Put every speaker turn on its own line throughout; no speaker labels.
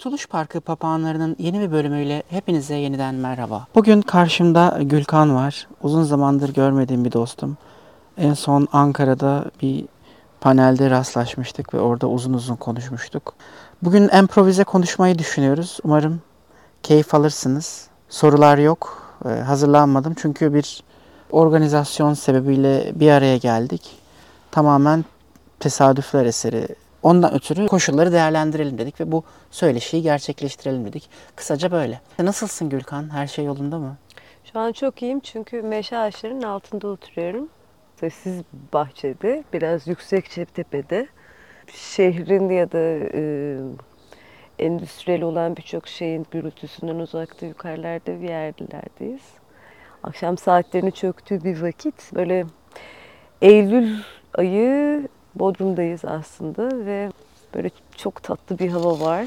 Kurtuluş Parkı papağanlarının yeni bir bölümüyle hepinize yeniden merhaba. Bugün karşımda Gülkan var. Uzun zamandır görmediğim bir dostum. En son Ankara'da bir panelde rastlaşmıştık ve orada uzun uzun konuşmuştuk. Bugün improvize konuşmayı düşünüyoruz. Umarım keyif alırsınız. Sorular yok. Ee, hazırlanmadım çünkü bir organizasyon sebebiyle bir araya geldik. Tamamen tesadüfler eseri. Ondan ötürü koşulları değerlendirelim dedik ve bu söyleşiyi gerçekleştirelim dedik. Kısaca böyle. Nasılsın Gülkan? Her şey yolunda mı?
Şu an çok iyiyim çünkü meşe ağaçlarının altında oturuyorum. Sessiz bahçede, biraz yüksek tepede. Şehrin ya da e, endüstriyel olan birçok şeyin gürültüsünden uzakta yukarılarda bir yerlerdeyiz. Akşam saatlerini çöktüğü bir vakit böyle Eylül ayı Bodrum'dayız aslında ve böyle çok tatlı bir hava var.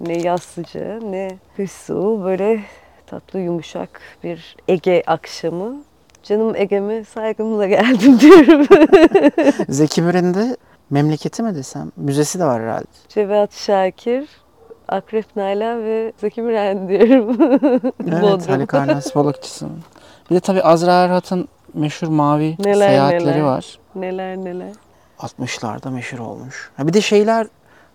Ne yaz sıcağı ne kış soğuğu böyle tatlı yumuşak bir Ege akşamı. Canım Ege'me saygımla geldim diyorum.
Zeki Müren'in de memleketi mi desem? Müzesi de var herhalde.
Cevat Şakir, Akrep Nalan ve Zeki Müren diyorum.
Evet. Halikarnas balıkçısı. Bir de tabii Azra Erhat'ın meşhur mavi
Neler
seyahatleri
neler.
var.
Neler neler.
60'larda meşhur olmuş. Ha bir de şeyler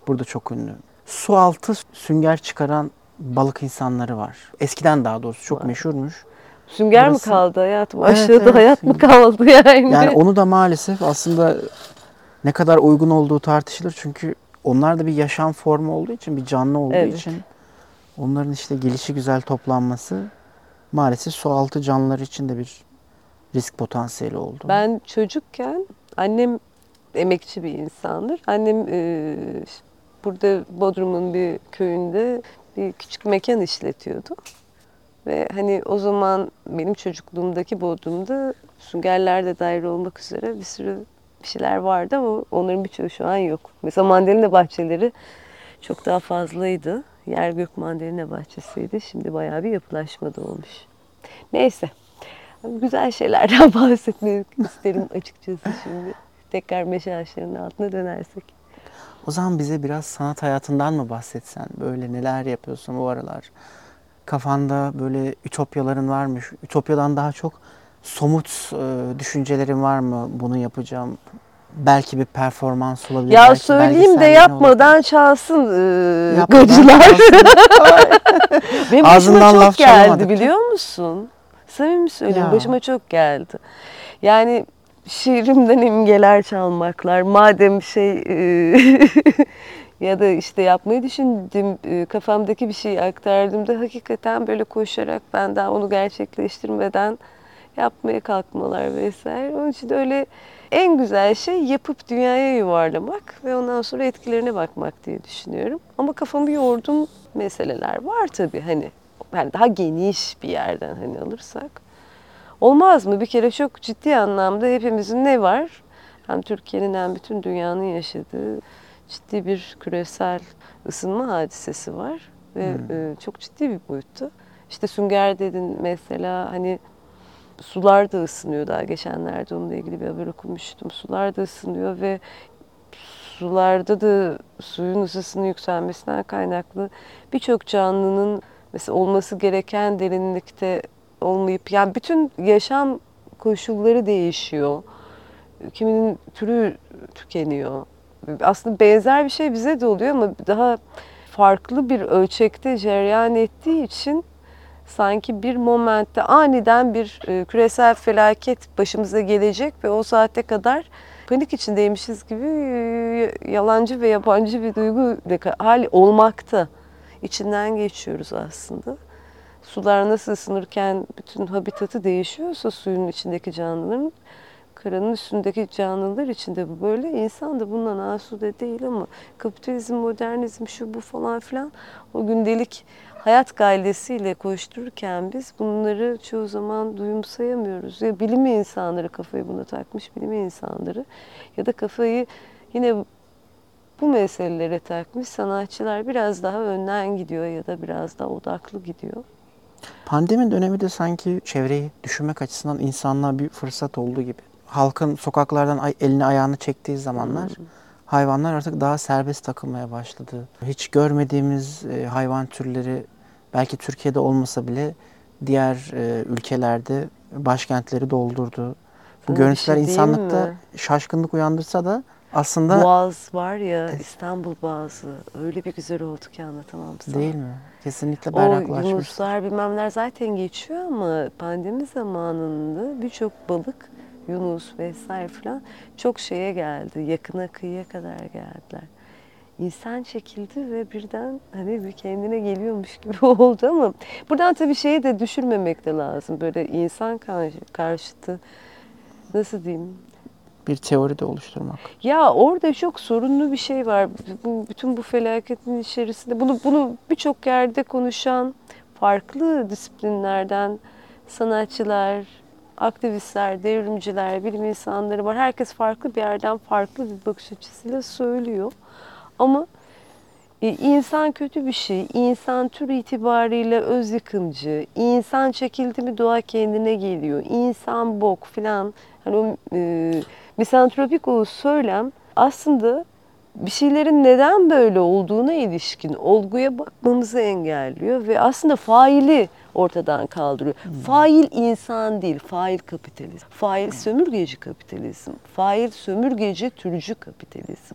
burada çok ünlü. Su altı sünger çıkaran balık insanları var. Eskiden daha doğrusu çok
Vay.
meşhurmuş.
Sünger
Burası-
mi kaldı hayatım?
Evet,
Aşağıda
evet.
hayat mı kaldı yani?
Yani onu da maalesef aslında ne kadar uygun olduğu tartışılır. Çünkü onlar da bir yaşam formu olduğu için, bir canlı olduğu
Evet.
için onların işte gelişi güzel toplanması maalesef su altı canlılar için de bir risk potansiyeli oldu.
Ben çocukken annem emekçi bir insandır. Annem e, burada Bodrum'un bir köyünde bir küçük mekan işletiyordu. Ve hani o zaman benim çocukluğumdaki Bodrum'da süngerlerde dair olmak üzere bir sürü bir şeyler vardı ama onların birçoğu şu an yok. Mesela mandalina bahçeleri çok daha fazlaydı. Yer gök mandalina bahçesiydi. Şimdi bayağı bir yapılaşma da olmuş. Neyse. Güzel şeylerden bahsetmek isterim açıkçası şimdi. Tekrar meşe ağaçlarının altına dönersek.
O zaman bize biraz sanat hayatından mı bahsetsen? Böyle neler yapıyorsun bu aralar? Kafanda böyle ütopyaların varmış. Ütopyadan daha çok somut e, düşüncelerin var mı? Bunu yapacağım. Belki bir performans olabilir.
Ya
belki
söyleyeyim de yapmadan çalsın e,
Yapmadan
gacılar. Benim
Ağzından
başıma
laf
çok geldi
çalamadık.
biliyor musun? Samimi söylüyorum
Ya.
başıma çok geldi. Yani şiirimden imgeler çalmaklar. Madem şey e, ya da işte yapmayı düşündüğüm e, kafamdaki bir şeyi aktardığımda hakikaten böyle koşarak ben daha onu gerçekleştirmeden yapmaya kalkmalar vesaire. Onun için de öyle en güzel şey yapıp dünyaya yuvarlamak ve ondan sonra etkilerine bakmak diye düşünüyorum. Ama kafamı yorduğum meseleler var tabii hani yani daha geniş bir yerden hani alırsak. Olmaz mı? Bir kere çok ciddi anlamda hepimizin ne var? Hem Türkiye'nin hem bütün dünyanın yaşadığı ciddi bir küresel ısınma hadisesi var ve
Hmm.
e, çok ciddi bir boyutta. İşte sünger dedin mesela hani sular da ısınıyor daha geçenlerde onunla ilgili bir haber okumuştum. Sular da ısınıyor ve sularda da suyun ısısının yükselmesinden kaynaklı birçok canlının mesela olması gereken derinlikte olmayıp yani bütün yaşam koşulları değişiyor. Kiminin türü tükeniyor. Aslında benzer bir şey bize de oluyor ama daha farklı bir ölçekte cereyan ettiği için sanki bir momentte aniden bir e, küresel felaket başımıza gelecek ve o saate kadar panik içindeymişiz gibi e, yalancı ve yabancı bir duygu hali olmakta. İçinden geçiyoruz aslında. Sular nasıl ısınırken bütün habitatı değişiyorsa suyun içindeki canlıların karanın üstündeki canlılar için de bu böyle. İnsan da bundan asude değil ama kapitalizm, modernizm, şu bu falan filan o gündelik hayat gailesiyle koştururken biz bunları çoğu zaman duyumsayamıyoruz. Ya bilim insanları kafayı buna takmış, bilim insanları ya da kafayı yine bu meselelere takmış sanatçılar biraz daha önden gidiyor ya da biraz daha odaklı gidiyor.
Pandemi dönemi de sanki çevreyi düşünmek açısından insanlığa bir fırsat olduğu gibi. Halkın sokaklardan elini ayağını çektiği zamanlar hayvanlar artık daha serbest takılmaya başladı. Hiç görmediğimiz e, hayvan türleri belki Türkiye'de olmasa bile diğer e, ülkelerde başkentleri doldurdu. Bu görüntüler
şey
insanlıkta
mi?
şaşkınlık uyandırsa da aslında
Boğaz var ya İstanbul Boğazı öyle bir güzel oldu ki anlatamam sana.
değil mi? Kesinlikle
O
berraklaşmış.
yunuslar bilmemler zaten geçiyor ama pandemi zamanında birçok balık yunus vesaire falan çok şeye geldi. Yakına kıyıya kadar geldiler. İnsan çekildi ve birden hani bir kendine geliyormuş gibi oldu ama buradan tabii şeyi de düşürmemek de lazım. Böyle insan karşı, karşıtı nasıl diyeyim
Bir teori de oluşturmak.
ya orada çok sorunlu bir şey var. Bu, bütün bu felaketin içerisinde bunu bunu birçok yerde konuşan farklı disiplinlerden sanatçılar, aktivistler, devrimciler, bilim insanları var. Herkes farklı bir yerden farklı bir bakış açısıyla söylüyor. Ama e, insan kötü bir şey. İnsan tür itibariyle öz yıkımcı. İnsan çekildi mi doğa kendine geliyor. İnsan bok filan. Hani o e, misantropik o söylem aslında bir şeylerin neden böyle olduğuna ilişkin olguya bakmamızı engelliyor ve aslında faili ortadan kaldırıyor. Fail insan değil, fail kapitalizm. Fail sömürgeci kapitalizm. Fail sömürgeci türcü kapitalizm.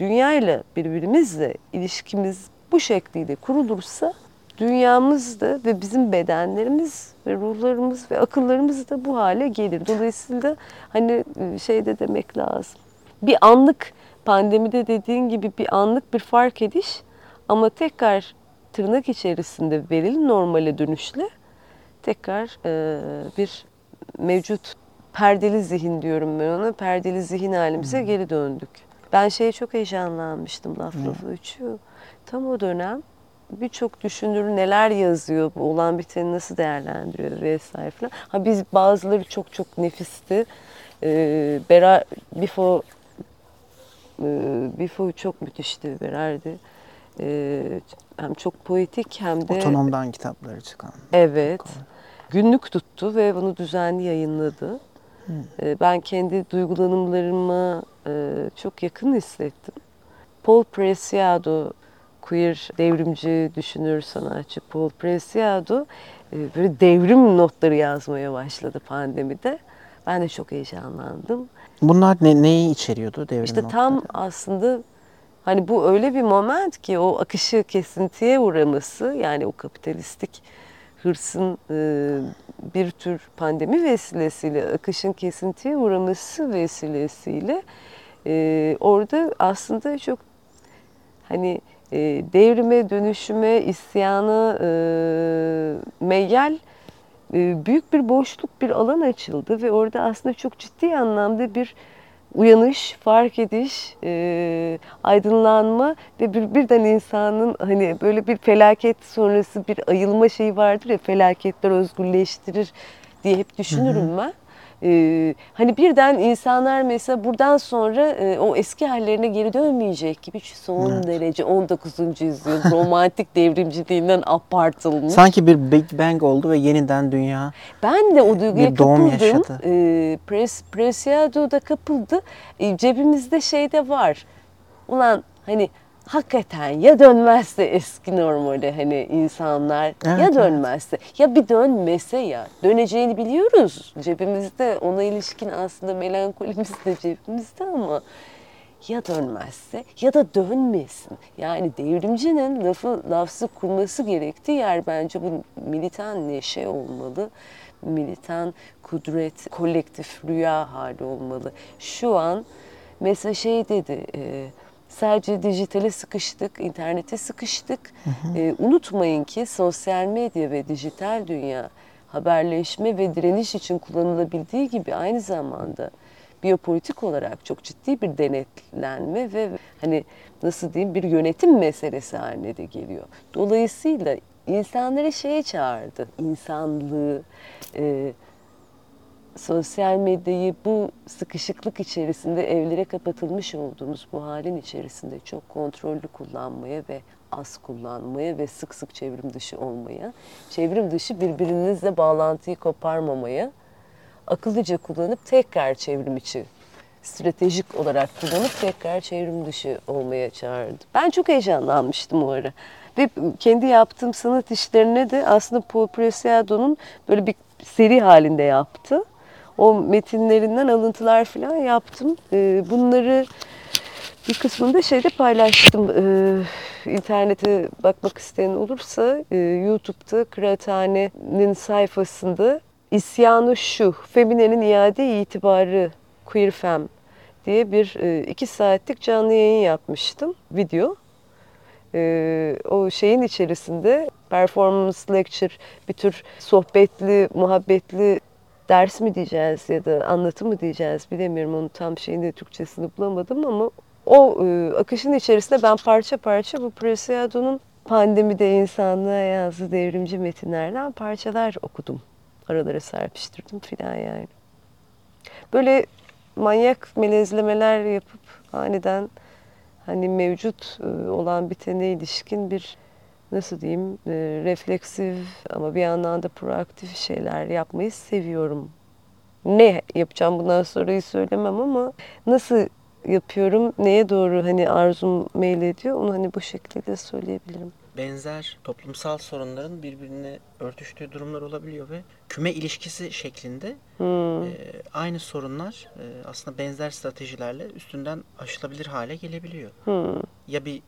Dünyayla birbirimizle ilişkimiz bu şekliyle kurulursa dünyamız da ve bizim bedenlerimiz ve ruhlarımız ve akıllarımız da bu hale gelir. Dolayısıyla hani şey de demek lazım. Bir anlık pandemide dediğin gibi bir anlık bir fark ediş ama tekrar tırnak içerisinde verili normale dönüşle tekrar e, bir mevcut perdeli zihin diyorum ben ona. Perdeli zihin halimize geri döndük. Ben şeye çok heyecanlanmıştım laf lafı uçuyor. Tam o dönem birçok düşünür neler yazıyor, bu olan biteni nasıl değerlendiriyor vesaire falan. Ha biz bazıları çok çok nefisti. Ee, Bera, Bifo e, Bifo çok müthişti Berardi. Ee, hem çok poetik hem de
Otonomdan kitapları çıkan.
Evet. Günlük tuttu ve bunu düzenli yayınladı. Ee, Ben kendi duygulanımlarıma e, çok yakın hissettim. Paul Preciado, queer devrimci, düşünür, sanatçı Paul Preciado e, böyle devrim notları yazmaya başladı pandemide. Ben de çok heyecanlandım.
Bunlar ne, neyi içeriyordu devrim
İşte
notları?
tam aslında hani bu öyle bir moment ki o akışı kesintiye uğraması yani o kapitalistik hırsın e, bir tür pandemi vesilesiyle akışın kesintiye uğraması vesilesiyle e, orada aslında çok hani devrime, dönüşüme, isyana e, meyyal e, büyük bir boşluk, bir alan açıldı ve orada aslında çok ciddi anlamda bir uyanış, fark ediş, e, aydınlanma ve bir, birden insanın hani böyle bir felaket sonrası bir ayılma şeyi vardır ya felaketler özgürleştirir diye hep düşünürüm ben. E, hani birden insanlar mesela buradan sonra e, o eski hallerine geri dönmeyecek gibi şu son
Evet.
derece 19. yüzyıl romantik devrimciliğinden apartılmış.
Sanki bir Big Bang oldu ve yeniden dünya
Ben de o duyguya
Bir doğum
kapıldım.
yaşadı.
Ee, Pres, Preciado da kapıldı. Ee, cebimizde şey de var. Ulan hani hakikaten ya dönmezse eski normale hani insanlar
Evet,
ya
evet.
dönmezse ya bir dönmese ya döneceğini biliyoruz cebimizde ona ilişkin aslında melankolimiz de cebimizde ama ya dönmezse ya da dönmesin. Yani devrimcinin lafı lafzı kurması gerektiği yer bence bu militan neşe olmalı. Militan kudret, kolektif rüya hali olmalı. Şu an mesela şey dedi, e, sadece dijitale sıkıştık, internete sıkıştık. E, unutmayın ki sosyal medya ve dijital dünya haberleşme ve direniş için kullanılabildiği gibi aynı zamanda biyopolitik olarak çok ciddi bir denetlenme ve hani nasıl diyeyim bir yönetim meselesi haline de geliyor. Dolayısıyla insanları şeye çağırdı. İnsanlığı, e, sosyal medyayı bu sıkışıklık içerisinde evlere kapatılmış olduğumuz bu halin içerisinde çok kontrollü kullanmaya ve az kullanmaya ve sık sık çevrim dışı olmaya, çevrim dışı birbirinizle bağlantıyı koparmamaya, akıllıca kullanıp tekrar çevrim içi stratejik olarak kullanıp tekrar çevrim dışı olmaya çağırdı. Ben çok heyecanlanmıştım o ara. Ve kendi yaptığım sanat işlerine de aslında Paul Preciado'nun böyle bir seri halinde yaptı. O metinlerinden alıntılar falan yaptım. Ee, bunları bir kısmını da şeyde paylaştım. Ee, internete bakmak isteyen olursa e, YouTube'da Kıraathane'nin sayfasında İsyanı Şu, Femine'nin iade itibarı Queer Fem diye bir e, iki saatlik canlı yayın yapmıştım. Video. E, o şeyin içerisinde performance lecture, bir tür sohbetli, muhabbetli ders mi diyeceğiz ya da anlatı mı diyeceğiz bilemiyorum. Onun tam şeyini Türkçesini bulamadım ama o e, akışın içerisinde ben parça parça bu Preciado'nun pandemide insanlığa yazdığı devrimci metinlerden parçalar okudum. Aralara serpiştirdim filan yani. Böyle manyak melezlemeler yapıp aniden hani mevcut e, olan bitene ilişkin bir nasıl diyeyim e, refleksif ama bir yandan da proaktif şeyler yapmayı seviyorum. Ne yapacağım bundan sonrayı söylemem ama nasıl yapıyorum, neye doğru hani arzum meylediyor onu hani bu şekilde söyleyebilirim.
Benzer toplumsal sorunların birbirine örtüştüğü durumlar olabiliyor ve küme ilişkisi şeklinde
Hmm.
e, aynı sorunlar e, aslında benzer stratejilerle üstünden aşılabilir hale gelebiliyor.
Hmm.
Ya bir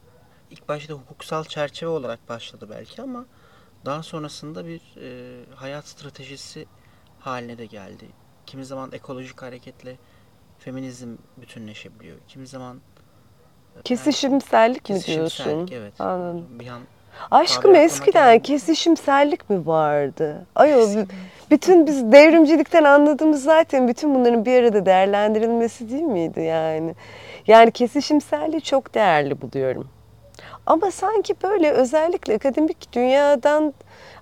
ilk başta hukuksal çerçeve olarak başladı belki ama daha sonrasında bir e, hayat stratejisi haline de geldi. Kimi zaman ekolojik hareketle feminizm bütünleşebiliyor. Kimi zaman
Kesişimsellik mi
kesişimsellik,
diyorsun?
evet.
Anladım.
Bir an
Aşkım eskiden
gelmedi.
kesişimsellik mi vardı? Ay o b- bütün biz devrimcilikten anladığımız zaten bütün bunların bir arada değerlendirilmesi değil miydi yani? Yani kesişimselliği çok değerli buluyorum. Ama sanki böyle özellikle akademik dünyadan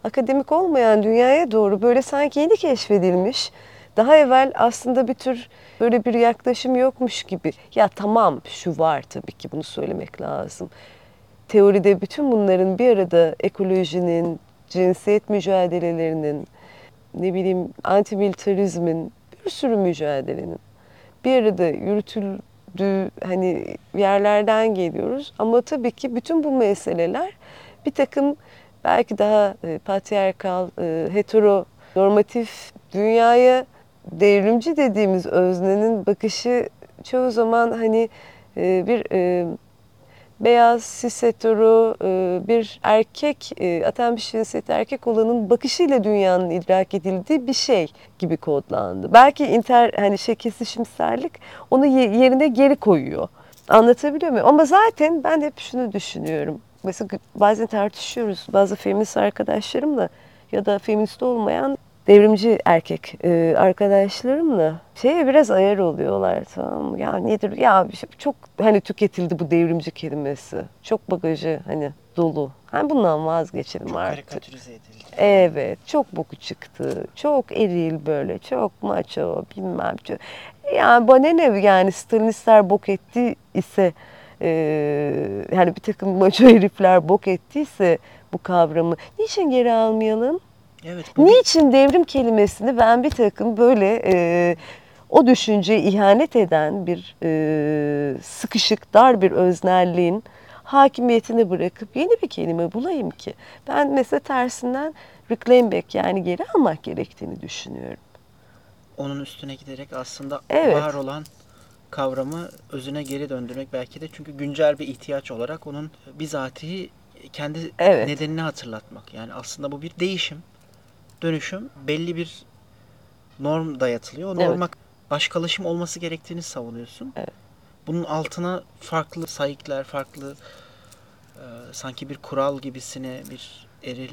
akademik olmayan dünyaya doğru böyle sanki yeni keşfedilmiş. Daha evvel aslında bir tür böyle bir yaklaşım yokmuş gibi. Ya tamam şu var tabii ki bunu söylemek lazım teoride bütün bunların bir arada ekolojinin, cinsiyet mücadelelerinin, ne bileyim antimilitarizmin, bir sürü mücadelenin bir arada yürütüldüğü hani yerlerden geliyoruz. Ama tabii ki bütün bu meseleler bir takım belki daha e, patriarkal, e, hetero, normatif dünyaya devrimci dediğimiz öznenin bakışı çoğu zaman hani e, bir e, beyaz, cis hetero, e, bir erkek, e, atanmış cinsiyeti erkek olanın bakışıyla dünyanın idrak edildiği bir şey gibi kodlandı. Belki inter hani şey kesişimsellik onu ye- yerine geri koyuyor. Anlatabiliyor muyum? Ama zaten ben hep şunu düşünüyorum. Mesela bazen tartışıyoruz bazı feminist arkadaşlarımla ya da feminist olmayan devrimci erkek e, arkadaşlarımla şeye biraz ayar oluyorlar tamam mı? Ya nedir ya şey- çok hani tüketildi bu devrimci kelimesi. Çok bagajı hani dolu. Hani bundan vazgeçelim
çok
artık.
karikatürize edildi.
Evet, çok boku çıktı. Çok eril böyle, çok maço, bilmem çok. Yani bana ne yani Stalinistler bok etti ise e, yani bir takım maço herifler bok ettiyse bu kavramı niçin geri almayalım?
Evet. Bu
Niçin devrim kelimesini ben bir takım böyle e, o düşünceye ihanet eden bir e, sıkışık, dar bir öznelliğin hakimiyetini bırakıp yeni bir kelime bulayım ki? Ben mesela tersinden reclaim back yani geri almak gerektiğini düşünüyorum.
onun üstüne giderek aslında
Evet.
var olan kavramı özüne geri döndürmek belki de çünkü güncel bir ihtiyaç olarak onun bizatihi kendi
Evet.
nedenini hatırlatmak. Yani aslında bu bir değişim, dönüşüm, belli bir norm dayatılıyor. O
Evet.
norma başkalaşım olması gerektiğini savunuyorsun.
Evet.
Bunun altına farklı sayıklar, farklı e, sanki bir kural gibisine bir eril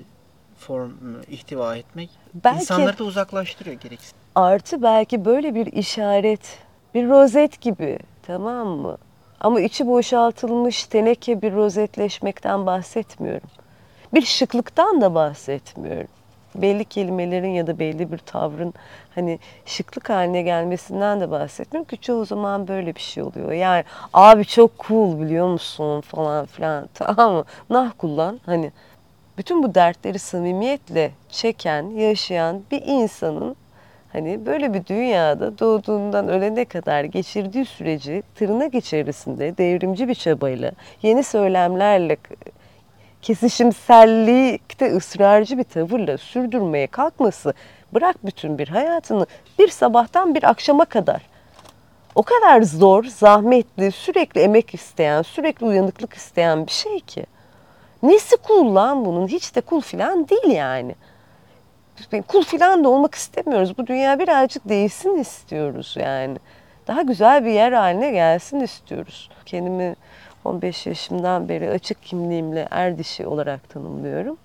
form ihtiva etmek
Belki
insanları da uzaklaştırıyor gereksiz.
artı belki böyle bir işaret, bir rozet gibi tamam mı? Ama içi boşaltılmış teneke bir rozetleşmekten bahsetmiyorum. Bir şıklıktan da bahsetmiyorum. Belli kelimelerin ya da belli bir tavrın hani şıklık haline gelmesinden de bahsetmiyorum ki çoğu zaman böyle bir şey oluyor. Yani abi çok cool biliyor musun falan filan tamam mı? Nah kullan hani bütün bu dertleri samimiyetle çeken, yaşayan bir insanın Hani böyle bir dünyada doğduğundan ölene kadar geçirdiği süreci tırnak içerisinde devrimci bir çabayla, yeni söylemlerle, kesişimsellikte ısrarcı bir tavırla sürdürmeye kalkması bırak bütün bir hayatını bir sabahtan bir akşama kadar o kadar zor, zahmetli, sürekli emek isteyen, sürekli uyanıklık isteyen bir şey ki. Nesi cool lan bunun? Hiç de cool filan değil yani. Kul filan da olmak istemiyoruz. Bu dünya birazcık değişsin istiyoruz yani. Daha güzel bir yer haline gelsin istiyoruz. Kendimi 15 yaşımdan beri açık kimliğimle er dişi olarak tanımlıyorum.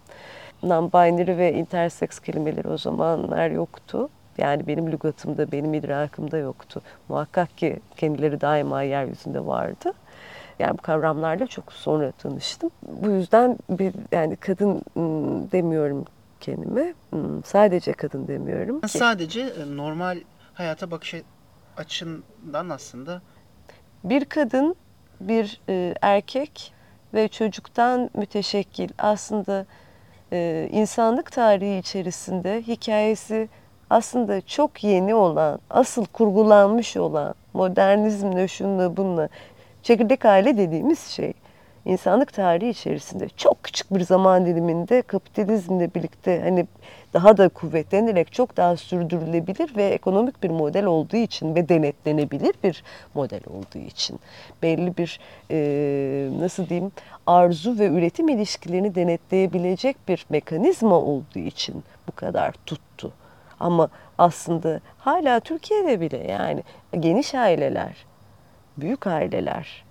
Non-binary ve intersex kelimeleri o zamanlar yoktu. Yani benim lügatımda, benim idrakımda yoktu. Muhakkak ki kendileri daima yeryüzünde vardı. Yani bu kavramlarla çok sonra tanıştım. Bu yüzden bir yani kadın ıı, demiyorum kendime. Sadece kadın demiyorum. Ki.
Sadece e, normal hayata bakış açından aslında
bir kadın, bir e, erkek ve çocuktan müteşekkil. Aslında e, insanlık tarihi içerisinde hikayesi aslında çok yeni olan, asıl kurgulanmış olan modernizmle şunla bununla çekirdek aile dediğimiz şey insanlık tarihi içerisinde çok küçük bir zaman diliminde kapitalizmle birlikte hani daha da kuvvetlenerek çok daha sürdürülebilir ve ekonomik bir model olduğu için ve denetlenebilir bir model olduğu için belli bir e, nasıl diyeyim arzu ve üretim ilişkilerini denetleyebilecek bir mekanizma olduğu için bu kadar tuttu. Ama aslında hala Türkiye'de bile yani geniş aileler, büyük aileler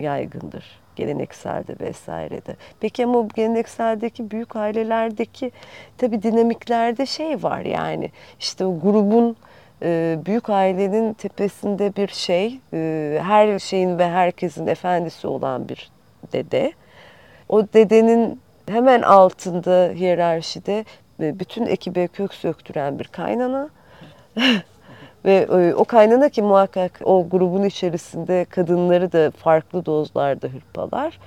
yaygındır gelenekselde vesairede. Peki ama gelenekseldeki büyük ailelerdeki tabi dinamiklerde şey var yani işte o grubun e, büyük ailenin tepesinde bir şey, e, her şeyin ve herkesin efendisi olan bir dede. O dedenin hemen altında hiyerarşide e, bütün ekibe kök söktüren bir kaynana. Ve e, o kaynana ki muhakkak o grubun içerisinde kadınları da farklı dozlarda hırpalar.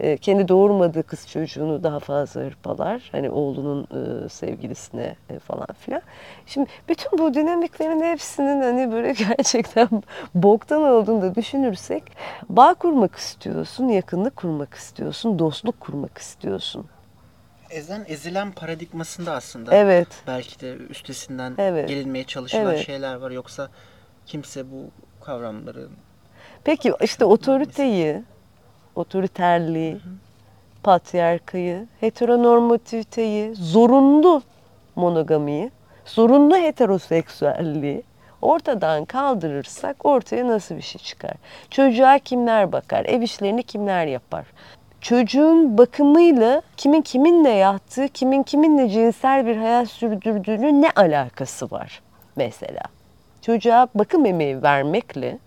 E, kendi doğurmadığı kız çocuğunu daha fazla hırpalar. Hani oğlunun e, sevgilisine falan filan. Şimdi bütün bu dinamiklerin hepsinin hani böyle gerçekten boktan olduğunu da düşünürsek bağ kurmak istiyorsun, yakınlık kurmak istiyorsun, dostluk kurmak istiyorsun
ezen ezilen paradigmasında aslında
evet.
belki de üstesinden
evet.
gelinmeye çalışılan
evet.
şeyler var. Yoksa kimse bu kavramları
Peki işte otoriteyi, otoriterliği, hı hı. patriarkayı, heteronormativiteyi, zorunlu monogamiyi, zorunlu heteroseksüelliği ortadan kaldırırsak ortaya nasıl bir şey çıkar? Çocuğa kimler bakar? Ev işlerini kimler yapar? Çocuğun bakımıyla kimin kiminle yattığı, kimin kiminle cinsel bir hayat sürdürdüğünün ne alakası var mesela? Çocuğa bakım emeği vermekle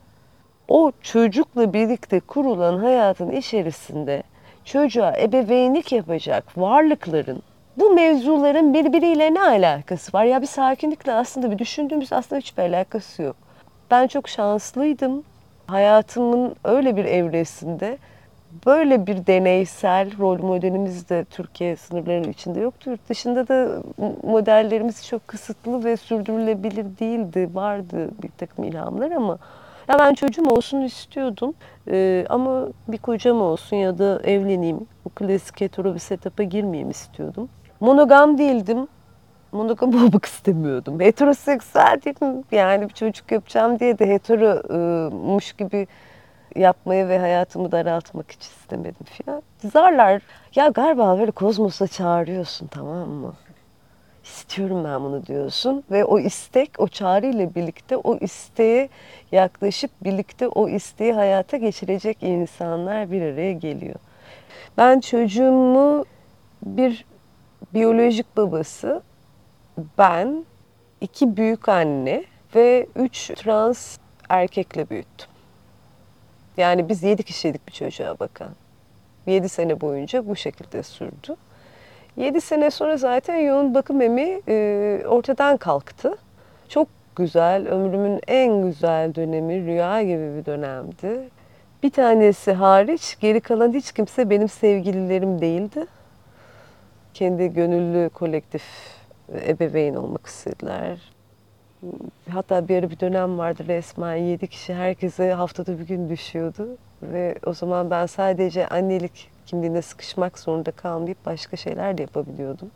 o çocukla birlikte kurulan hayatın içerisinde çocuğa ebeveynlik yapacak varlıkların bu mevzuların birbiriyle ne alakası var? Ya bir sakinlikle aslında bir düşündüğümüz aslında hiçbir alakası yok. Ben çok şanslıydım. Hayatımın öyle bir evresinde böyle bir deneysel rol modelimiz de Türkiye sınırlarının içinde yoktu. Yurt dışında da modellerimiz çok kısıtlı ve sürdürülebilir değildi. Vardı bir takım ilhamlar ama ya ben çocuğum olsun istiyordum ee, ama bir kocam olsun ya da evleneyim. Bu klasik hetero bir setup'a girmeyeyim istiyordum. Monogam değildim. Monogam olmak istemiyordum. Heteroseksüel değilim. Yani bir çocuk yapacağım diye de heteromuş gibi yapmayı ve hayatımı daraltmak hiç istemedim filan. Zarlar ya galiba böyle kozmosa çağırıyorsun tamam mı? İstiyorum ben bunu diyorsun ve o istek o çağrı ile birlikte o isteğe yaklaşıp birlikte o isteği hayata geçirecek insanlar bir araya geliyor. Ben çocuğumu bir biyolojik babası, ben iki büyük anne ve üç trans erkekle büyüttüm. Yani biz yedi kişiydik bir çocuğa bakan. Yedi sene boyunca bu şekilde sürdü. Yedi sene sonra zaten yoğun bakım emi e, ortadan kalktı. Çok güzel, ömrümün en güzel dönemi, rüya gibi bir dönemdi. Bir tanesi hariç, geri kalan hiç kimse benim sevgililerim değildi. Kendi gönüllü kolektif ebeveyn olmak istediler. Hatta bir ara bir dönem vardı resmen 7 kişi herkese haftada bir gün düşüyordu. Ve o zaman ben sadece annelik kimliğine sıkışmak zorunda kalmayıp başka şeyler de yapabiliyordum.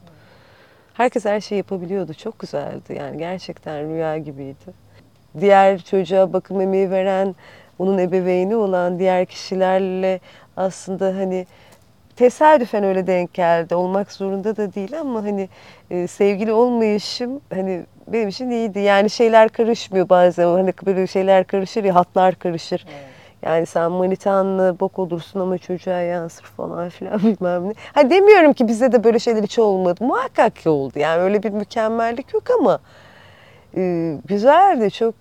Herkes her şeyi yapabiliyordu. Çok güzeldi yani gerçekten rüya gibiydi. Diğer çocuğa bakım emeği veren, onun ebeveyni olan diğer kişilerle aslında hani tesadüfen öyle denk geldi. Olmak zorunda da değil ama hani e, sevgili olmayışım hani benim için iyiydi. Yani şeyler karışmıyor bazen. Hani böyle şeyler karışır ya hatlar karışır. Yani sen manitanla bok olursun ama çocuğa yansır falan filan bilmem ne. Ha demiyorum ki bize de böyle şeyler hiç olmadı. Muhakkak ki oldu. Yani öyle bir mükemmellik yok ama e, güzeldi. Çok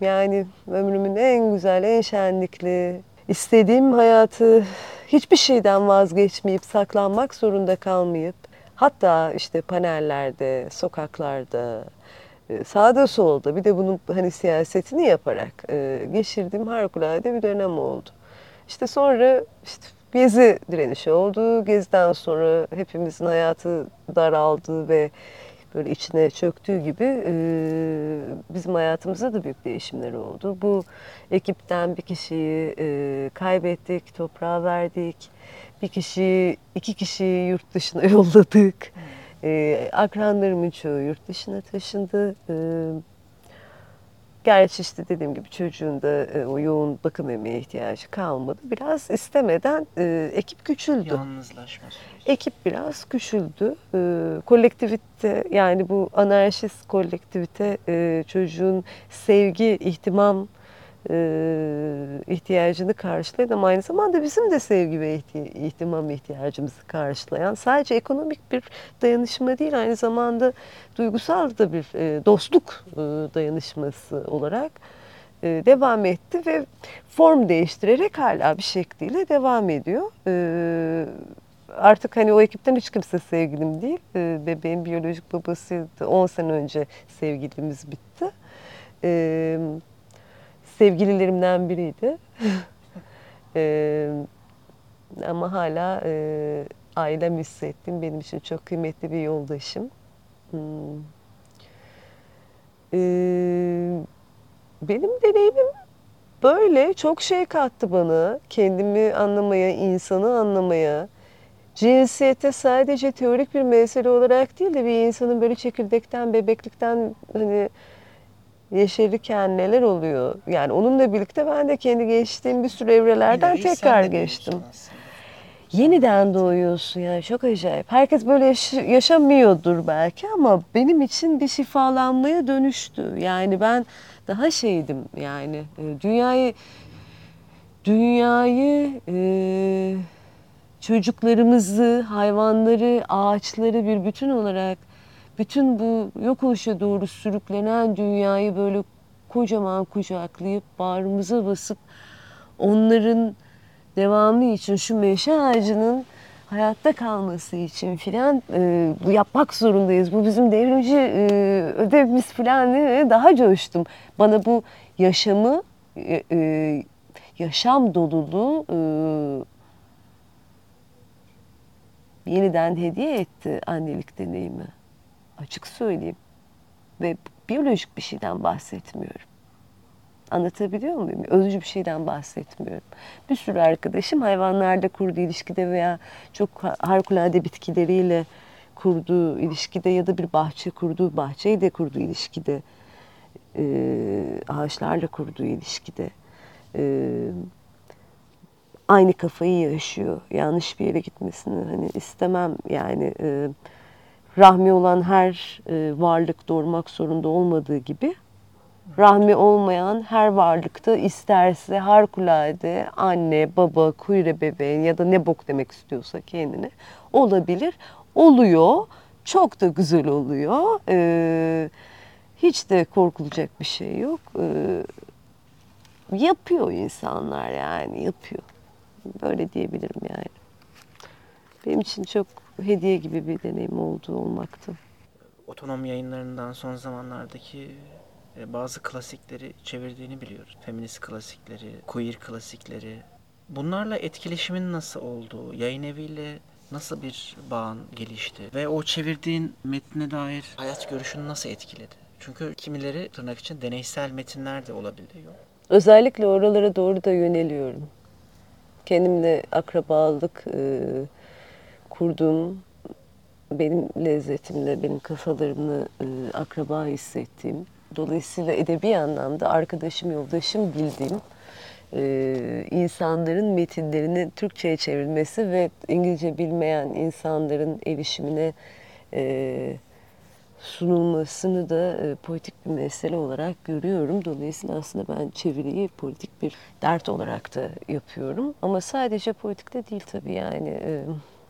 yani ömrümün en güzel, en şenlikli, istediğim hayatı hiçbir şeyden vazgeçmeyip saklanmak zorunda kalmayıp hatta işte panellerde, sokaklarda, e, sağda solda bir de bunun hani siyasetini yaparak e, geçirdiğim harikulade bir dönem oldu. İşte sonra işte Gezi direnişi oldu. Geziden sonra hepimizin hayatı daraldı ve böyle içine çöktüğü gibi e, bizim hayatımızda da büyük değişimler oldu. Bu ekipten bir kişiyi e, kaybettik, toprağa verdik. Bir kişi, iki kişiyi yurt dışına yolladık. E, akranlarımın çoğu yurt dışına taşındı. E, gerçi işte dediğim gibi çocuğun da e, o yoğun bakım emeğe ihtiyacı kalmadı. Biraz istemeden e, ekip küçüldü.
Yalnızlaşma süreci.
Ekip biraz küçüldü. E, kolektivite yani bu anarşist kolektivite e, çocuğun sevgi, ihtimam e, ihtiyacını karşılayan ama aynı zamanda bizim de sevgi ve ihti- ihtimam ihtiyacımızı karşılayan sadece ekonomik bir dayanışma değil aynı zamanda duygusal da bir e, dostluk e, dayanışması olarak e, devam etti ve form değiştirerek hala bir şekliyle devam ediyor. Artık hani o ekipten hiç kimse sevgilim değil. Bebeğin biyolojik babasıydı. 10 sene önce sevgilimiz bitti. E, sevgililerimden biriydi. E, ama hala e, ailem hissettiğim benim için çok kıymetli bir yoldaşım. Hmm. E, benim deneyimim böyle çok şey kattı bana. Kendimi anlamaya, insanı anlamaya. Cinsiyete sadece teorik bir mesele olarak değil de bir insanın böyle çekirdekten, bebeklikten hani yeşerirken neler oluyor? Yani onunla birlikte ben de kendi geçtiğim bir sürü evrelerden
İleriyi sen
tekrar geçtim. Yeniden doğuyorsun yani çok acayip. Herkes böyle yaş- yaşamıyordur belki ama benim için bir şifalanmaya dönüştü. Yani ben daha şeydim yani e, dünyayı dünyayı e, çocuklarımızı, hayvanları, ağaçları bir bütün olarak bütün bu yok oluşa doğru sürüklenen dünyayı böyle kocaman kucaklayıp bağrımıza basıp onların devamı için şu meşe ağacının hayatta kalması için filan e, yapmak zorundayız. Bu bizim devrimci e, ödevimiz filan diye daha coştum. Bana bu yaşamı e, e, yaşam doluluğu e, yeniden hediye etti annelik deneyimi. Açık söyleyeyim. Ve biyolojik bir şeyden bahsetmiyorum. Anlatabiliyor muyum? Özcü bir şeyden bahsetmiyorum. Bir sürü arkadaşım hayvanlarda kurduğu ilişkide veya çok harikulade bitkileriyle kurduğu ilişkide ya da bir bahçe kurduğu bahçeyi de kurduğu ilişkide e, ağaçlarla kurduğu ilişkide e, aynı kafayı yaşıyor. Yanlış bir yere gitmesini hani istemem yani e, rahmi olan her e, varlık doğurmak zorunda olmadığı gibi rahmi olmayan her varlıkta isterse harikulade anne, baba, kuyre bebeğin ya da ne bok demek istiyorsa kendine olabilir. Oluyor. Çok da güzel oluyor. Ee, hiç de korkulacak bir şey yok. Ee, yapıyor insanlar yani yapıyor. Böyle diyebilirim yani. Benim için çok hediye gibi bir deneyim oldu olmaktı.
Otonom yayınlarından son zamanlardaki e, bazı klasikleri çevirdiğini biliyoruz. Feminist klasikleri, queer klasikleri. Bunlarla etkileşimin nasıl oldu? Yayın eviyle nasıl bir bağın gelişti? Ve o çevirdiğin metne dair hayat görüşünü nasıl etkiledi? Çünkü kimileri tırnak için deneysel metinler de olabiliyor.
Özellikle oralara doğru da yöneliyorum. Kendimle akrabalık e, kurduğum, benim lezzetimle, benim kafalarımla e, akraba hissettiğim, dolayısıyla edebi anlamda arkadaşım, yoldaşım bildiğim e, insanların metinlerini Türkçe'ye çevrilmesi ve İngilizce bilmeyen insanların erişimine e, sunulmasını da e, politik bir mesele olarak görüyorum. Dolayısıyla aslında ben çeviriyi politik bir dert olarak da yapıyorum. Ama sadece politikte değil tabii yani. E,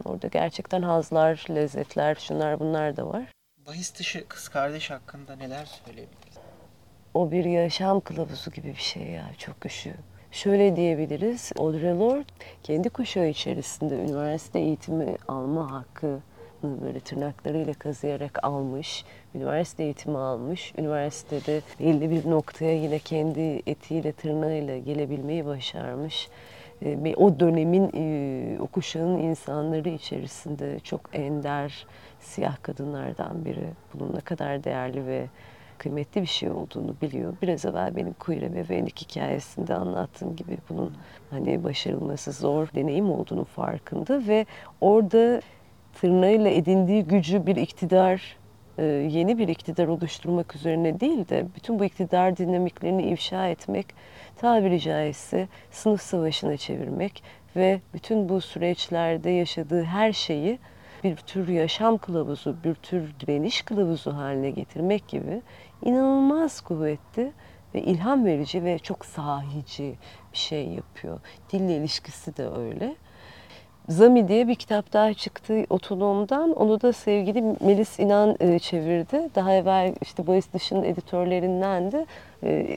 orada gerçekten hazlar, lezzetler, şunlar bunlar da var.
Bahis dışı kız kardeş hakkında neler söyleyebiliriz?
O bir yaşam kılavuzu gibi bir şey ya, çok güçlü. Şöyle diyebiliriz, Audre Lorde kendi kuşağı içerisinde üniversite eğitimi alma hakkı böyle tırnaklarıyla kazıyarak almış, üniversite eğitimi almış, üniversitede belli bir noktaya yine kendi etiyle tırnağıyla gelebilmeyi başarmış. Ve o dönemin, e, o kuşağın insanları içerisinde çok ender siyah kadınlardan biri. Bunun ne kadar değerli ve kıymetli bir şey olduğunu biliyor. Biraz evvel benim Queer Ebeveynlik hikayesinde anlattığım gibi bunun hani başarılması zor deneyim olduğunu farkında ve orada tırnağıyla edindiği gücü bir iktidar, yeni bir iktidar oluşturmak üzerine değil de bütün bu iktidar dinamiklerini ifşa etmek, tabiri caizse sınıf savaşına çevirmek ve bütün bu süreçlerde yaşadığı her şeyi bir tür yaşam kılavuzu, bir tür direniş kılavuzu haline getirmek gibi inanılmaz kuvvetli ve ilham verici ve çok sahici bir şey yapıyor. Dille ilişkisi de öyle. Zami diye bir kitap daha çıktı otonomdan. Onu da sevgili Melis İnan e, çevirdi. Daha evvel işte Bayis Dışı'nın editörlerindendi. E,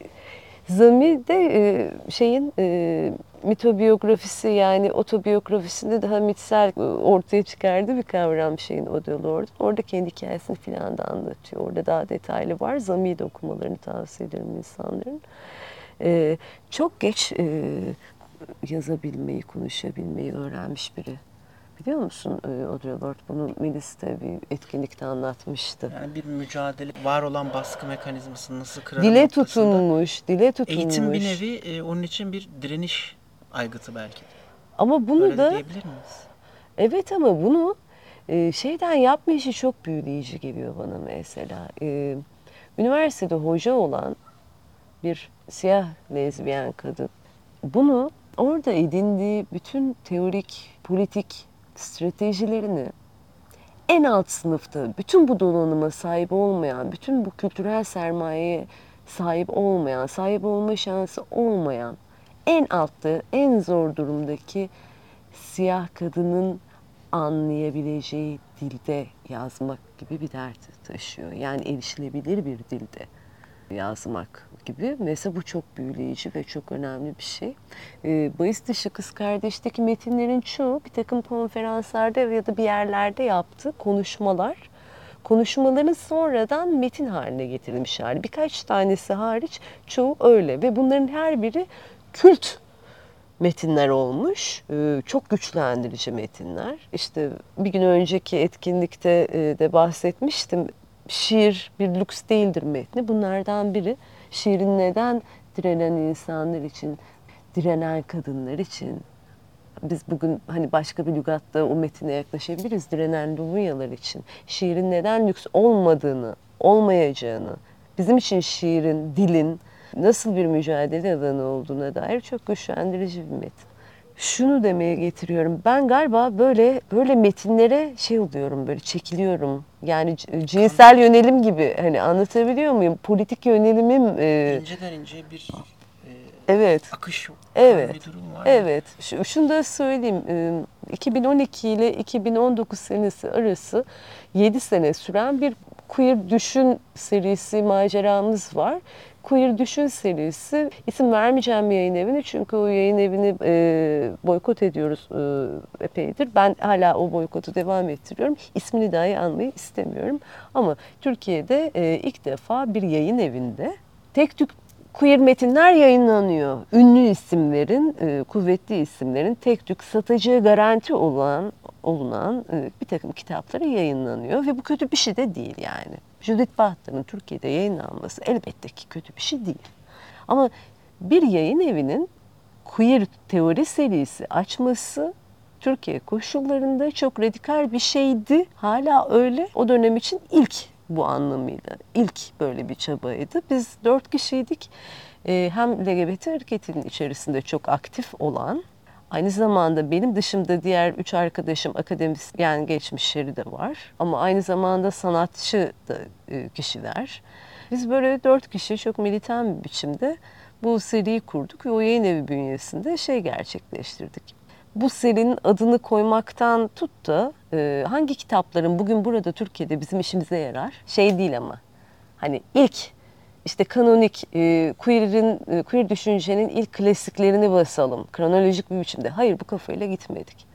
Zami de e, şeyin e, mitobiyografisi yani otobiyografisinde daha mitsel e, ortaya çıkardı bir kavram şeyin Odell orada. Orada kendi hikayesini filan da anlatıyor. Orada daha detaylı var. Zami'yi de okumalarını tavsiye ederim insanların. E, çok geç e, yazabilmeyi, konuşabilmeyi öğrenmiş biri. Biliyor musun e, Audre Lorde bunu Melis'te bir etkinlikte anlatmıştı.
Yani bir mücadele, var olan baskı mekanizmasını nasıl kırarım
Dile tutunmuş, dile tutunmuş.
Eğitim bir nevi e, onun için bir direniş aygıtı belki. de.
Ama bunu
Öyle
da
diyebilir miyiz?
evet ama bunu e, şeyden yapmayışı çok büyüleyici geliyor bana mesela. E, üniversitede hoca olan bir siyah lezbiyen kadın bunu orada edindiği bütün teorik, politik stratejilerini en alt sınıfta bütün bu donanıma sahip olmayan, bütün bu kültürel sermayeye sahip olmayan, sahip olma şansı olmayan en altta, en zor durumdaki siyah kadının anlayabileceği dilde yazmak gibi bir dert taşıyor. Yani erişilebilir bir dilde yazmak gibi. Mesela bu çok büyüleyici ve çok önemli bir şey. E, Bayis dışı kız kardeşteki metinlerin çoğu bir takım konferanslarda ya da bir yerlerde yaptığı konuşmalar. Konuşmaların sonradan metin haline getirilmiş hali. Birkaç tanesi hariç çoğu öyle ve bunların her biri kült metinler olmuş. Ee, Çok güçlendirici metinler. İşte bir gün önceki etkinlikte e, de bahsetmiştim. Şiir bir lüks değildir metni. Bunlardan biri şiirin neden direnen insanlar için, direnen kadınlar için. Biz bugün hani başka bir lügatta o metine yaklaşabiliriz. Direnen Lumyalar için. Şiirin neden lüks olmadığını, olmayacağını, bizim için şiirin, dilin nasıl bir mücadele alanı olduğuna dair çok güçlendirici bir metin. Şunu demeye getiriyorum. Ben galiba böyle böyle metinlere şey oluyorum böyle çekiliyorum. Yani c- cinsel yönelim gibi hani anlatabiliyor muyum? Politik yönelimim e,
İnceden ince bir e,
evet.
akış
Evet.
bir durum var.
Evet. Şu, şunu da söyleyeyim. e, 2012 ile 2019 senesi arası 7 sene süren bir Queer Düşün serisi maceramız var. Queer Düşün serisi isim vermeyeceğim yayın evini çünkü o yayın evini e, boykot ediyoruz e, epeydir. Ben hala o boykotu devam ettiriyorum. İsmini dahi anmayı istemiyorum. Ama Türkiye'de e, ilk defa bir yayın evinde tek tük queer metinler yayınlanıyor. Ünlü isimlerin, e, kuvvetli isimlerin tek tük satacağı garanti olan olunan bir takım kitapları yayınlanıyor ve bu kötü bir şey de değil yani. Judith Butler'ın Türkiye'de yayınlanması elbette ki kötü bir şey değil. Ama bir yayın evinin queer teori serisi açması Türkiye koşullarında çok radikal bir şeydi. Hala öyle. O dönem için ilk bu anlamıyla. ilk böyle bir çabaydı. Biz dört kişiydik. Ee, hem LGBT hareketinin içerisinde çok aktif olan, aynı zamanda benim dışımda diğer üç arkadaşım akademisyen geçmişleri de var. Ama aynı zamanda sanatçı da e, kişiler. Biz böyle dört kişi çok militan bir biçimde bu seriyi kurduk ve o yayın evi bünyesinde şey gerçekleştirdik. Bu serinin adını koymaktan tut da e, hangi kitapların bugün burada Türkiye'de bizim işimize yarar? Şey değil ama hani ilk işte kanonik e, queer'in e, queer düşüncenin ilk klasiklerini basalım kronolojik bir biçimde. Hayır bu kafayla gitmedik.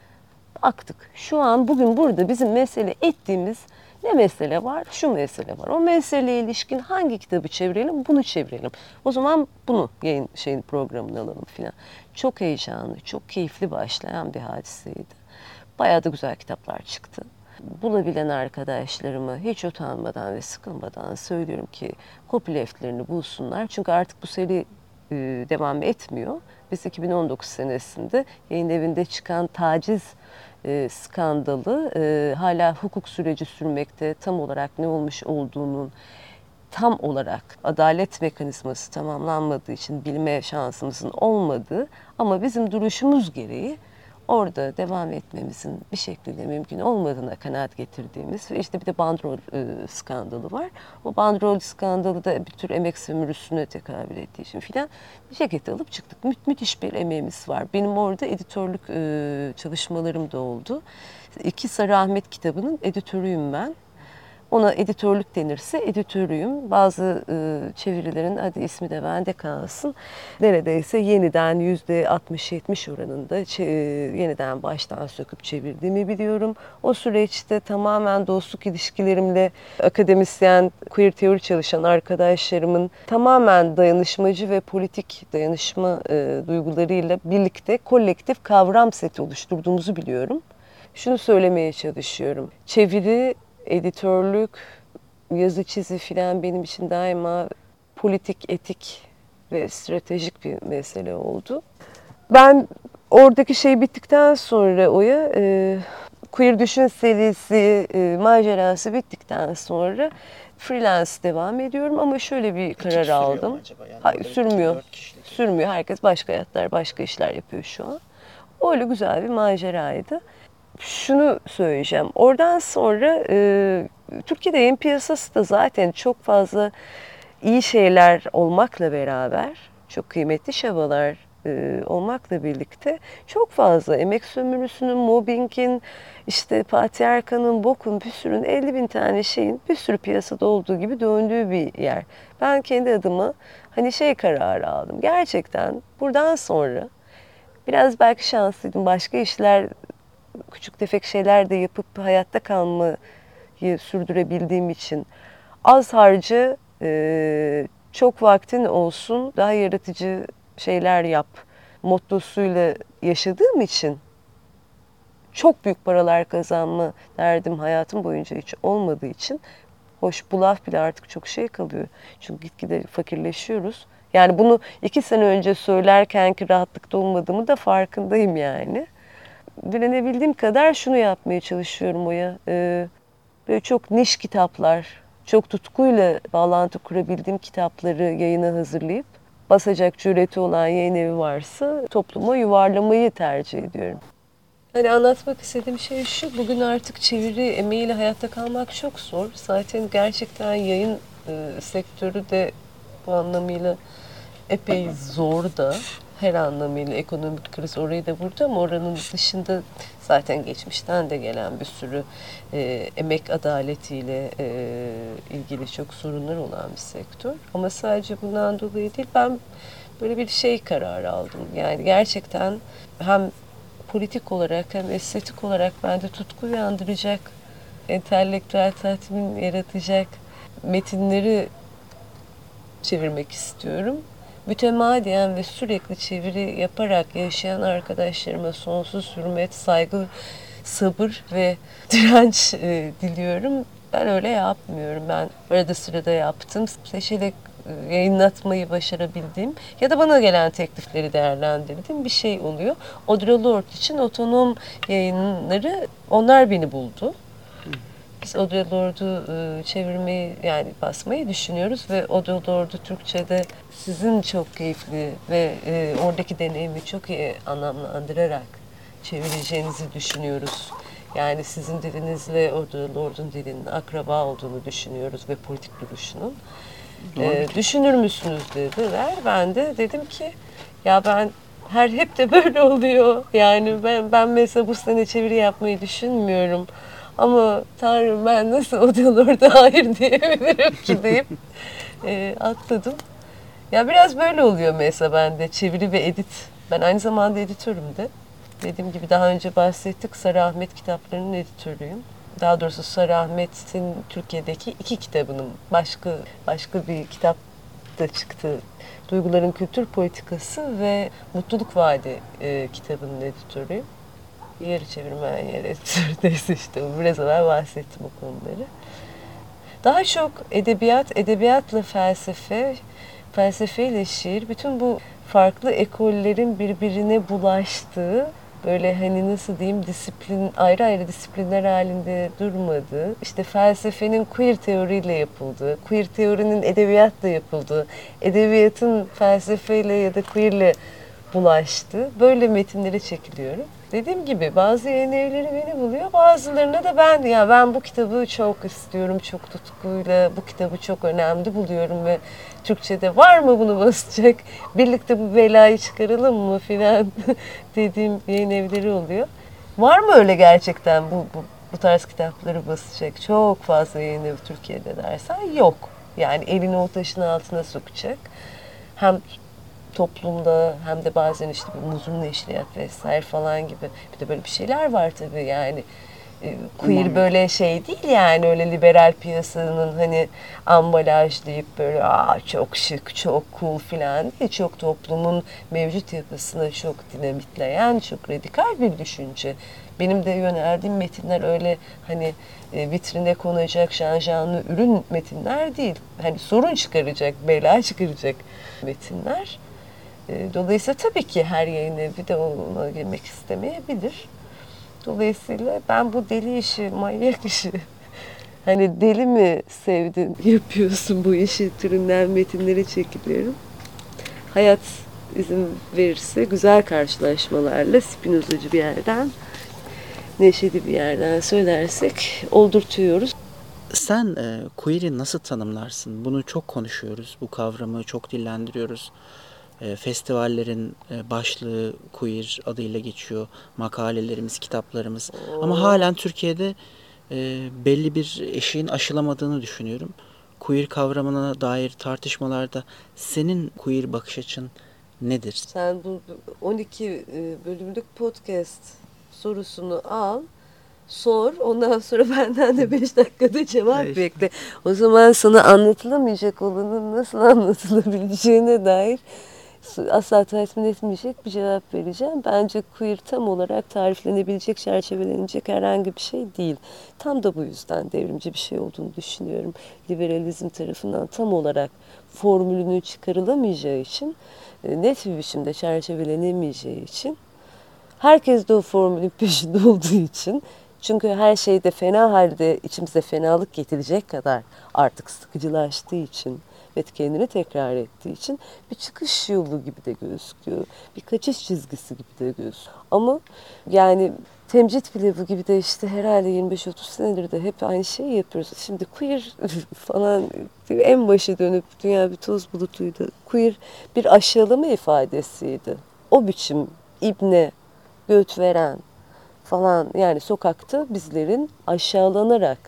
Baktık. Şu an bugün burada bizim mesele ettiğimiz ne mesele var? Şu mesele var. O meseleye ilişkin hangi kitabı çevirelim? Bunu çevirelim. O zaman bunu yayın şeyin programına alalım filan. Çok heyecanlı, çok keyifli başlayan bir hadiseydi. Bayağı da güzel kitaplar çıktı. Bulabilen arkadaşlarıma hiç utanmadan ve sıkılmadan söylüyorum ki copyleftlerini bulsunlar. Çünkü artık bu seri e, devam etmiyor. Biz 2019 senesinde yayın evinde çıkan taciz e, skandalı e, hala hukuk süreci sürmekte tam olarak ne olmuş olduğunun tam olarak adalet mekanizması tamamlanmadığı için bilme şansımızın olmadığı ama bizim duruşumuz gereği orada devam etmemizin bir şekilde mümkün olmadığına kanaat getirdiğimiz ve işte bir de bandrol e, skandalı var. O bandrol skandalı da bir tür emek sömürüsüne tekabül ettiği için filan bir ceket alıp çıktık. Mü müthiş bir emeğimiz var. Benim orada editörlük e, çalışmalarım da oldu. İki Sarı Ahmet kitabının editörüyüm ben. Ona editörlük denirse editörüyüm. Bazı e, çevirilerin hadi ismi de bende kalsın. Neredeyse yeniden yüzde 60-70 oranında e, yeniden baştan söküp çevirdiğimi biliyorum. O süreçte tamamen dostluk ilişkilerimle akademisyen, queer teori çalışan arkadaşlarımın tamamen dayanışmacı ve politik dayanışma e, duygularıyla birlikte kolektif kavram seti oluşturduğumuzu biliyorum. Şunu söylemeye çalışıyorum. Çeviri editörlük, yazı çizi filan benim için daima politik, etik ve stratejik bir mesele oldu. Ben oradaki şey bittikten sonra oya e, Queer Düşün serisi, e, macerası bittikten sonra freelance devam ediyorum ama şöyle bir karar aldım. Yani Hayır, sürmüyor. Sürmüyor. Herkes başka hayatlar, başka işler yapıyor şu an. Öyle güzel bir maceraydı şunu söyleyeceğim. Oradan sonra e, Türkiye'de yayın piyasası da zaten çok fazla iyi şeyler olmakla beraber, çok kıymetli çabalar e, olmakla birlikte çok fazla emek sömürüsünün, mobbingin, işte patriarkanın, bokun, bir sürün 50 bin tane şeyin bir sürü piyasada olduğu gibi döndüğü bir yer. Ben kendi adıma hani şey kararı aldım. Gerçekten buradan sonra biraz belki şanslıydım. Başka işler küçük tefek şeyler de yapıp hayatta kalmayı sürdürebildiğim için az harcı e, çok vaktin olsun daha yaratıcı şeyler yap mottosuyla yaşadığım için çok büyük paralar kazanma derdim hayatım boyunca hiç olmadığı için hoş bu laf bile artık çok şey kalıyor. Çünkü gitgide fakirleşiyoruz. Yani bunu iki sene önce söylerken ki rahatlıkta olmadığımı da farkındayım yani direnebildiğim kadar şunu yapmaya çalışıyorum Oya. Ee, böyle çok niş kitaplar, çok tutkuyla bağlantı kurabildiğim kitapları yayına hazırlayıp basacak cüreti olan yayın evi varsa topluma yuvarlamayı tercih ediyorum. Hani anlatmak istediğim şey şu, bugün artık çeviri emeğiyle hayatta kalmak çok zor. Zaten gerçekten yayın e, sektörü de bu anlamıyla epey zor da her anlamıyla ekonomik kriz orayı da vurdu ama oranın dışında zaten geçmişten de gelen bir sürü e, emek adaletiyle e, ilgili çok sorunlar olan bir sektör. Ama sadece bundan dolayı değil ben böyle bir şey kararı aldım. Yani gerçekten hem politik olarak hem estetik olarak bende tutku uyandıracak, entelektüel tatmin yaratacak metinleri çevirmek istiyorum mütemadiyen ve sürekli çeviri yaparak yaşayan arkadaşlarıma sonsuz hürmet, saygı, sabır ve direnç e, diliyorum. Ben öyle yapmıyorum. Ben arada sırada yaptım. Seçerek e, yayınlatmayı başarabildiğim ya da bana gelen teklifleri değerlendirdiğim bir şey oluyor. Audre Lorde için otonom yayınları onlar beni buldu. Biz Audre Lorde'u e, çevirmeyi yani basmayı düşünüyoruz ve Audre Lorde'u Türkçe'de sizin çok keyifli ve e, oradaki deneyimi çok iyi anlamlandırarak çevireceğinizi düşünüyoruz. Yani sizin dilinizle Audre Lorde'un dilinin akraba olduğunu düşünüyoruz ve politik duruşunun. E, düşünür müsünüz dediler. Ben de dedim ki ya ben her hep de böyle oluyor. Yani ben ben mesela bu sene çeviri yapmayı düşünmüyorum. Ama Tanrım ben nasıl odalarda hayır diyebilirim ki deyip e, atladım. Ya biraz böyle oluyor mesela bende çeviri ve edit. Ben aynı zamanda editörüm de. Dediğim gibi daha önce bahsettik Sarı Ahmet kitaplarının editörüyüm. Daha doğrusu Sarı Ahmet'in Türkiye'deki iki kitabının başka başka bir kitap da çıktı. Duyguların Kültür Politikası ve Mutluluk Vaadi e, kitabının editörüyüm yarı çevirmen, yarı editör işte biraz evvel bahsettim o konuları. Daha çok edebiyat, edebiyatla felsefe, felsefeyle şiir, bütün bu farklı ekollerin birbirine bulaştığı, böyle hani nasıl diyeyim disiplin, ayrı ayrı disiplinler halinde durmadığı, işte felsefenin queer teoriyle yapıldığı, queer teorinin edebiyatla yapıldığı, edebiyatın felsefeyle ya da queerle bulaştığı böyle metinlere çekiliyorum. Dediğim gibi bazı yayın evleri beni buluyor. Bazılarına da ben ya ben bu kitabı çok istiyorum, çok tutkuyla bu kitabı çok önemli buluyorum ve Türkçe'de var mı bunu basacak? Birlikte bu belayı çıkaralım mı filan dediğim yayın evleri oluyor. Var mı öyle gerçekten bu, bu, bu tarz kitapları basacak çok fazla yayın evi Türkiye'de dersen yok. Yani elini o taşın altına sokacak. Hem toplumda hem de bazen işte bir muzun işleyat vesaire falan gibi bir de böyle bir şeyler var tabii yani e, queer böyle şey değil yani öyle liberal piyasanın hani ambalaj deyip böyle aa çok şık çok cool filan değil çok toplumun mevcut yapısını çok dinamitleyen çok radikal bir düşünce. Benim de yöneldiğim metinler öyle hani e, vitrine konacak şanjanlı ürün metinler değil. Hani sorun çıkaracak, bela çıkaracak metinler. E, dolayısıyla tabii ki her yayın evi de ona girmek istemeyebilir. Dolayısıyla ben bu deli işi, manyak işi hani deli mi sevdin, yapıyorsun bu işi türünden metinleri çekiliyorum. Hayat izin verirse güzel karşılaşmalarla Spinozacı bir yerden, neşeli bir yerden söylersek oldurtuyoruz.
Sen e, queer'i nasıl tanımlarsın? Bunu çok konuşuyoruz. Bu kavramı çok dillendiriyoruz. E, festivallerin e, başlığı queer adıyla geçiyor. Makalelerimiz, kitaplarımız. Oo. Ama halen Türkiye'de e, belli bir eşiğin aşılamadığını düşünüyorum. Queer kavramına dair tartışmalarda senin queer bakış açın nedir?
Sen bu 12 bölümlük podcast sorusunu al sor. Ondan sonra benden de 5 dakikada cevap evet. bekle. O zaman sana anlatılamayacak olanın nasıl anlatılabileceğine dair asla tatmin etmeyecek bir cevap vereceğim. Bence queer tam olarak tariflenebilecek, çerçevelenecek herhangi bir şey değil. Tam da bu yüzden devrimci bir şey olduğunu düşünüyorum. Liberalizm tarafından tam olarak formülünü çıkarılamayacağı için, e, net bir biçimde çerçevelenemeyeceği için, herkes de o formülün peşinde olduğu için çünkü her şeyde fena halde içimize fenalık getirecek kadar artık sıkıcılaştığı için ve kendini tekrar ettiği için bir çıkış yolu gibi de gözüküyor. Bir kaçış çizgisi gibi de gözüküyor. Ama yani temcit bu gibi de işte herhalde 25-30 senedir de hep aynı şeyi yapıyoruz. Şimdi queer falan en başa dönüp dünya bir toz bulutuydu. Queer bir aşağılama ifadesiydi. O biçim ibne, göt veren falan yani sokakta bizlerin aşağılanarak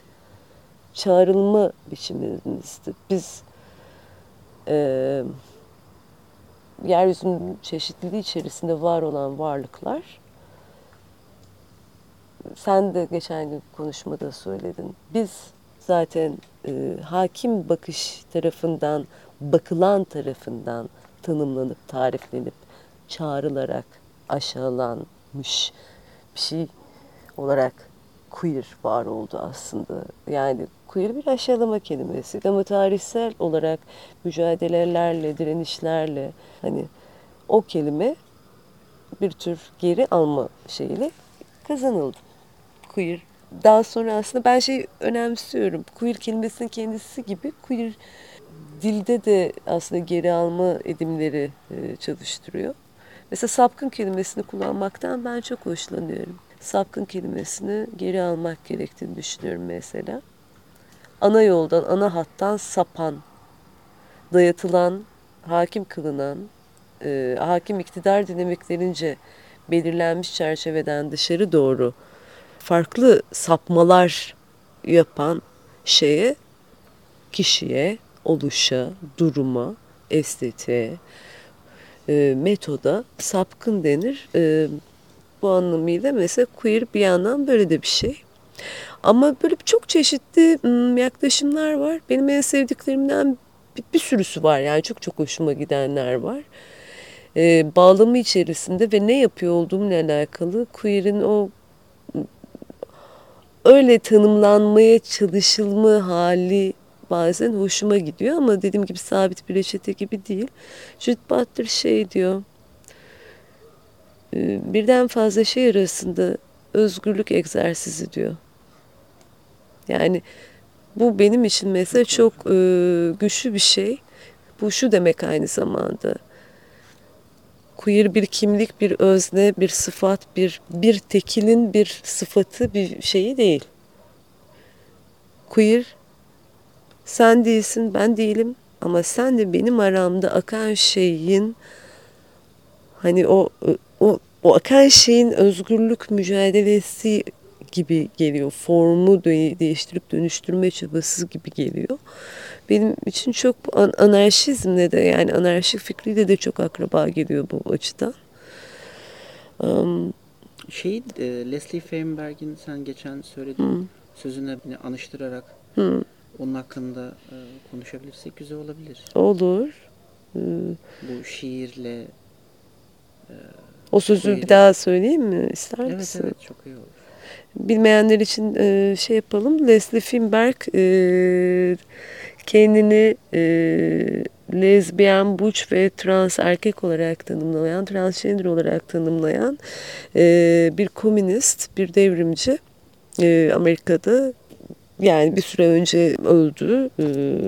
çağrılma biçimimizdi. Biz e, yeryüzünün çeşitliliği içerisinde var olan varlıklar sen de geçen gün konuşmada söyledin. Biz zaten e, hakim bakış tarafından, bakılan tarafından tanımlanıp, tariflenip, çağrılarak aşağılanmış bir şey olarak queer var oldu aslında. Yani queer bir aşağılama kelimesi ama tarihsel olarak mücadelelerle, direnişlerle hani o kelime bir tür geri alma şeyiyle kazanıldı. Queer. Daha sonra aslında ben şey önemsiyorum. Queer kelimesinin kendisi gibi queer dilde de aslında geri alma edimleri e, çalıştırıyor. Mesela sapkın kelimesini kullanmaktan ben çok hoşlanıyorum. Sapkın kelimesini geri almak gerektiğini düşünüyorum mesela. Ana yoldan, ana hattan sapan, dayatılan, hakim kılınan, e, hakim iktidar dinamiklerince belirlenmiş çerçeveden dışarı doğru farklı sapmalar yapan şeye, kişiye, oluşa, duruma, estetiğe, e, metoda sapkın denir. E, bu anlamıyla mesela queer bir yandan böyle de bir şey. Ama böyle çok çeşitli yaklaşımlar var. Benim en sevdiklerimden bir, bir sürüsü var yani çok çok hoşuma gidenler var. Ee, bağlamı içerisinde ve ne yapıyor olduğumla alakalı queer'in o öyle tanımlanmaya çalışılma hali bazen hoşuma gidiyor ama dediğim gibi sabit bir reçete gibi değil. Judith Butler şey diyor, birden fazla şey arasında özgürlük egzersizi diyor. Yani bu benim için mesela çok e, güçlü bir şey. Bu şu demek aynı zamanda. Queer bir kimlik, bir özne, bir sıfat, bir bir tekilin bir sıfatı, bir şeyi değil. Queer sen değilsin, ben değilim ama sen de benim aramda akan şeyin hani o o o akan şeyin özgürlük mücadelesi gibi geliyor. Formu değiştirip dönüştürme çabası gibi geliyor. Benim için çok anarşizmle de yani anarşik fikriyle de çok akraba geliyor bu açıdan.
Um, şey e, Leslie Feinberg'in sen geçen söylediğin hmm. sözüne beni anıştırarak hmm. onun hakkında e, konuşabilirsek güzel olabilir.
Olur.
Bu şiirle
e, o sözü bir daha söyleyeyim mi? İster
evet,
misin?
Evet çok iyi olur.
Bilmeyenler için e, şey yapalım. Leslie Finberg e, kendini e, lezbiyen, buç ve trans erkek olarak tanımlayan, transgender olarak tanımlayan e, bir komünist, bir devrimci e, Amerika'da yani bir süre önce öldü. E,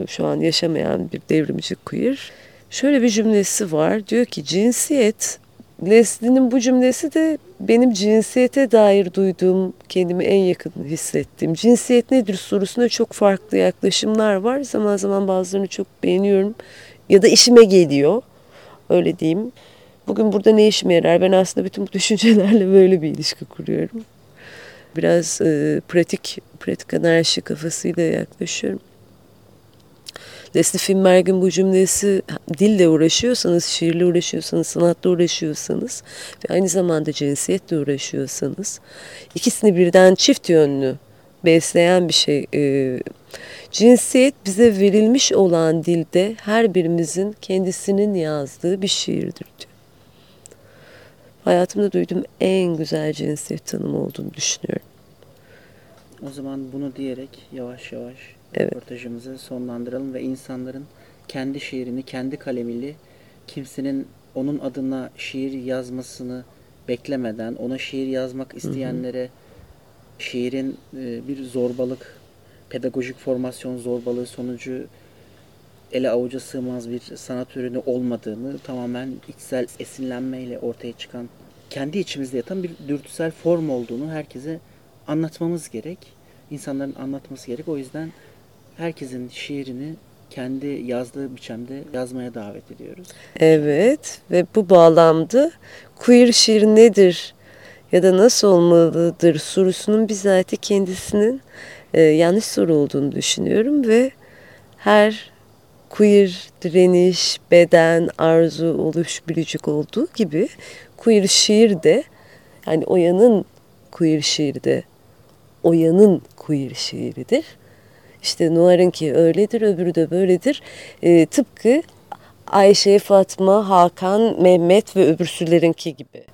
şu an yaşamayan bir devrimci queer. Şöyle bir cümlesi var. Diyor ki cinsiyet Leslie'nin bu cümlesi de benim cinsiyete dair duyduğum, kendimi en yakın hissettiğim. Cinsiyet nedir sorusuna çok farklı yaklaşımlar var. Zaman zaman bazılarını çok beğeniyorum ya da işime geliyor. Öyle diyeyim. Bugün burada ne işime yarar? Ben aslında bütün bu düşüncelerle böyle bir ilişki kuruyorum. Biraz e, pratik, pratik anarşi kafasıyla yaklaşıyorum. Leslie Finberg'in bu cümlesi dille uğraşıyorsanız, şiirle uğraşıyorsanız, sanatla uğraşıyorsanız ve aynı zamanda cinsiyetle uğraşıyorsanız ikisini birden çift yönlü besleyen bir şey. Ee, cinsiyet bize verilmiş olan dilde her birimizin kendisinin yazdığı bir şiirdir diyor. Hayatımda duyduğum en güzel cinsiyet tanımı olduğunu düşünüyorum.
O zaman bunu diyerek yavaş yavaş
evet.
röportajımızı sonlandıralım ve insanların kendi şiirini, kendi kalemiyle kimsenin onun adına şiir yazmasını beklemeden, ona şiir yazmak isteyenlere hı hı. şiirin e, bir zorbalık, pedagojik formasyon zorbalığı sonucu ele avuca sığmaz bir sanat ürünü olmadığını tamamen içsel esinlenmeyle ortaya çıkan kendi içimizde yatan bir dürtüsel form olduğunu herkese anlatmamız gerek. İnsanların anlatması gerek. O yüzden herkesin şiirini kendi yazdığı biçimde yazmaya davet ediyoruz.
Evet ve bu bağlamda queer şiir nedir ya da nasıl olmalıdır sorusunun bizatihi kendisinin e, yanlış soru olduğunu düşünüyorum ve her queer direniş, beden, arzu, oluş, biricik olduğu gibi queer şiir de yani Oya'nın queer şiiri de Oya'nın queer şiiridir. İşte Noir'ınki öyledir, öbürü de böyledir. E, tıpkı Ayşe, Fatma, Hakan, Mehmet ve öbürsülerinki gibi.